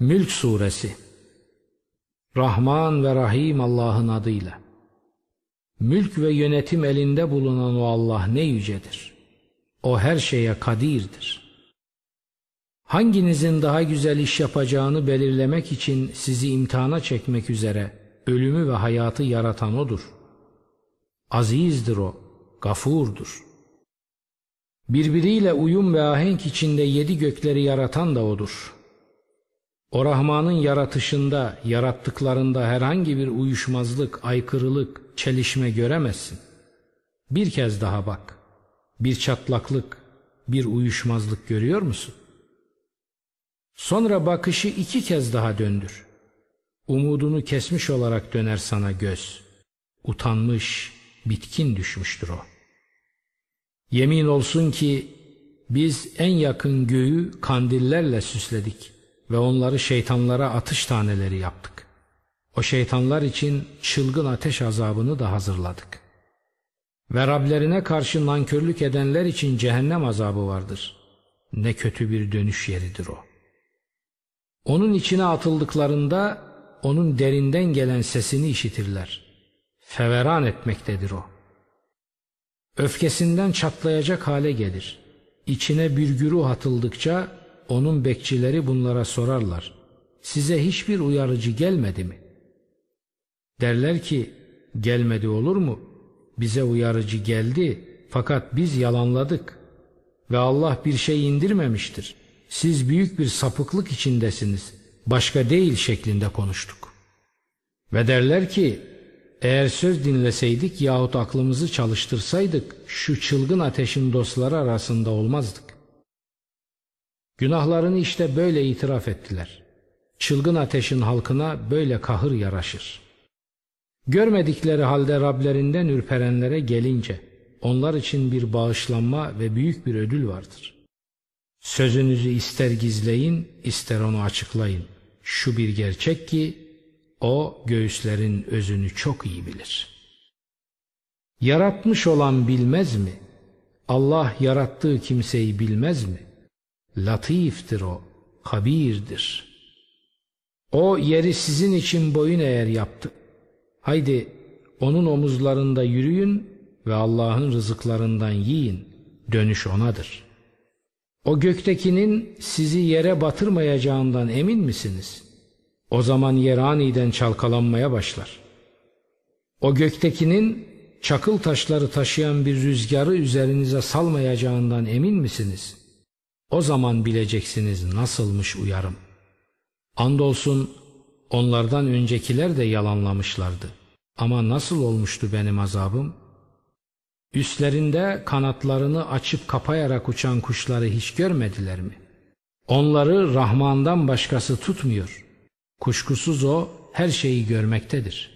Mülk Suresi Rahman ve Rahim Allah'ın adıyla Mülk ve yönetim elinde bulunan o Allah ne yücedir. O her şeye kadirdir. Hanginizin daha güzel iş yapacağını belirlemek için sizi imtihana çekmek üzere ölümü ve hayatı yaratan O'dur. Azizdir O, gafurdur. Birbiriyle uyum ve ahenk içinde yedi gökleri yaratan da O'dur. O Rahman'ın yaratışında, yarattıklarında herhangi bir uyuşmazlık, aykırılık, çelişme göremezsin. Bir kez daha bak. Bir çatlaklık, bir uyuşmazlık görüyor musun? Sonra bakışı iki kez daha döndür. Umudunu kesmiş olarak döner sana göz. Utanmış, bitkin düşmüştür o. Yemin olsun ki biz en yakın göğü kandillerle süsledik ve onları şeytanlara atış taneleri yaptık. O şeytanlar için çılgın ateş azabını da hazırladık. Ve Rablerine karşı nankörlük edenler için cehennem azabı vardır. Ne kötü bir dönüş yeridir o. Onun içine atıldıklarında onun derinden gelen sesini işitirler. Feveran etmektedir o. Öfkesinden çatlayacak hale gelir. İçine bir güruh atıldıkça onun bekçileri bunlara sorarlar. Size hiçbir uyarıcı gelmedi mi? Derler ki gelmedi olur mu? Bize uyarıcı geldi fakat biz yalanladık. Ve Allah bir şey indirmemiştir. Siz büyük bir sapıklık içindesiniz. Başka değil şeklinde konuştuk. Ve derler ki eğer söz dinleseydik yahut aklımızı çalıştırsaydık şu çılgın ateşin dostları arasında olmazdık. Günahlarını işte böyle itiraf ettiler. Çılgın ateşin halkına böyle kahır yaraşır. Görmedikleri halde Rablerinden ürperenlere gelince onlar için bir bağışlanma ve büyük bir ödül vardır. Sözünüzü ister gizleyin ister onu açıklayın. Şu bir gerçek ki o göğüslerin özünü çok iyi bilir. Yaratmış olan bilmez mi? Allah yarattığı kimseyi bilmez mi? Latiftir o, habirdir. O yeri sizin için boyun eğer yaptı. Haydi onun omuzlarında yürüyün ve Allah'ın rızıklarından yiyin. Dönüş onadır. O göktekinin sizi yere batırmayacağından emin misiniz? O zaman yer aniden çalkalanmaya başlar. O göktekinin çakıl taşları taşıyan bir rüzgarı üzerinize salmayacağından emin misiniz?'' O zaman bileceksiniz nasılmış uyarım. Andolsun onlardan öncekiler de yalanlamışlardı. Ama nasıl olmuştu benim azabım? Üstlerinde kanatlarını açıp kapayarak uçan kuşları hiç görmediler mi? Onları Rahman'dan başkası tutmuyor. Kuşkusuz o her şeyi görmektedir.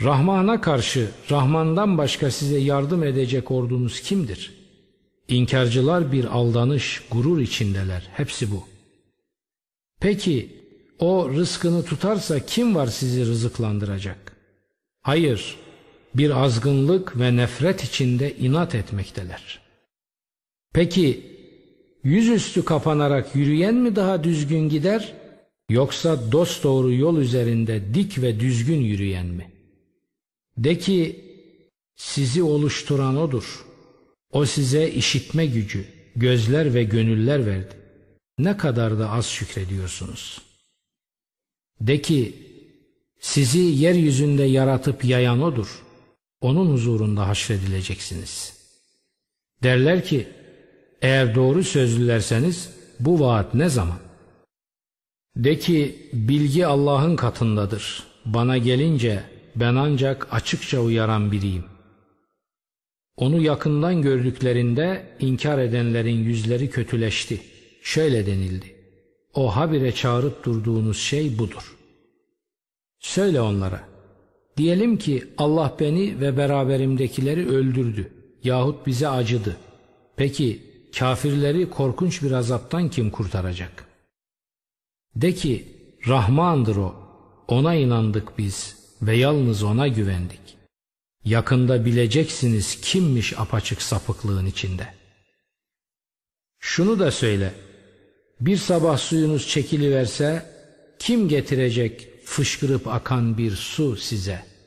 Rahman'a karşı Rahman'dan başka size yardım edecek ordunuz kimdir?'' İnkarcılar bir aldanış, gurur içindeler. Hepsi bu. Peki o rızkını tutarsa kim var sizi rızıklandıracak? Hayır, bir azgınlık ve nefret içinde inat etmekteler. Peki yüzüstü kapanarak yürüyen mi daha düzgün gider yoksa dosdoğru yol üzerinde dik ve düzgün yürüyen mi? De ki sizi oluşturan odur. O size işitme gücü, gözler ve gönüller verdi. Ne kadar da az şükrediyorsunuz. De ki, sizi yeryüzünde yaratıp yayan O'dur. Onun huzurunda haşredileceksiniz. Derler ki, eğer doğru sözlülerseniz bu vaat ne zaman? De ki, bilgi Allah'ın katındadır. Bana gelince ben ancak açıkça uyaran biriyim.'' Onu yakından gördüklerinde inkar edenlerin yüzleri kötüleşti. Şöyle denildi. O habire çağırıp durduğunuz şey budur. Söyle onlara. Diyelim ki Allah beni ve beraberimdekileri öldürdü yahut bize acıdı. Peki kafirleri korkunç bir azaptan kim kurtaracak? De ki Rahmandır o, ona inandık biz ve yalnız ona güvendik. Yakında bileceksiniz kimmiş apaçık sapıklığın içinde. Şunu da söyle. Bir sabah suyunuz çekiliverse kim getirecek fışkırıp akan bir su size?''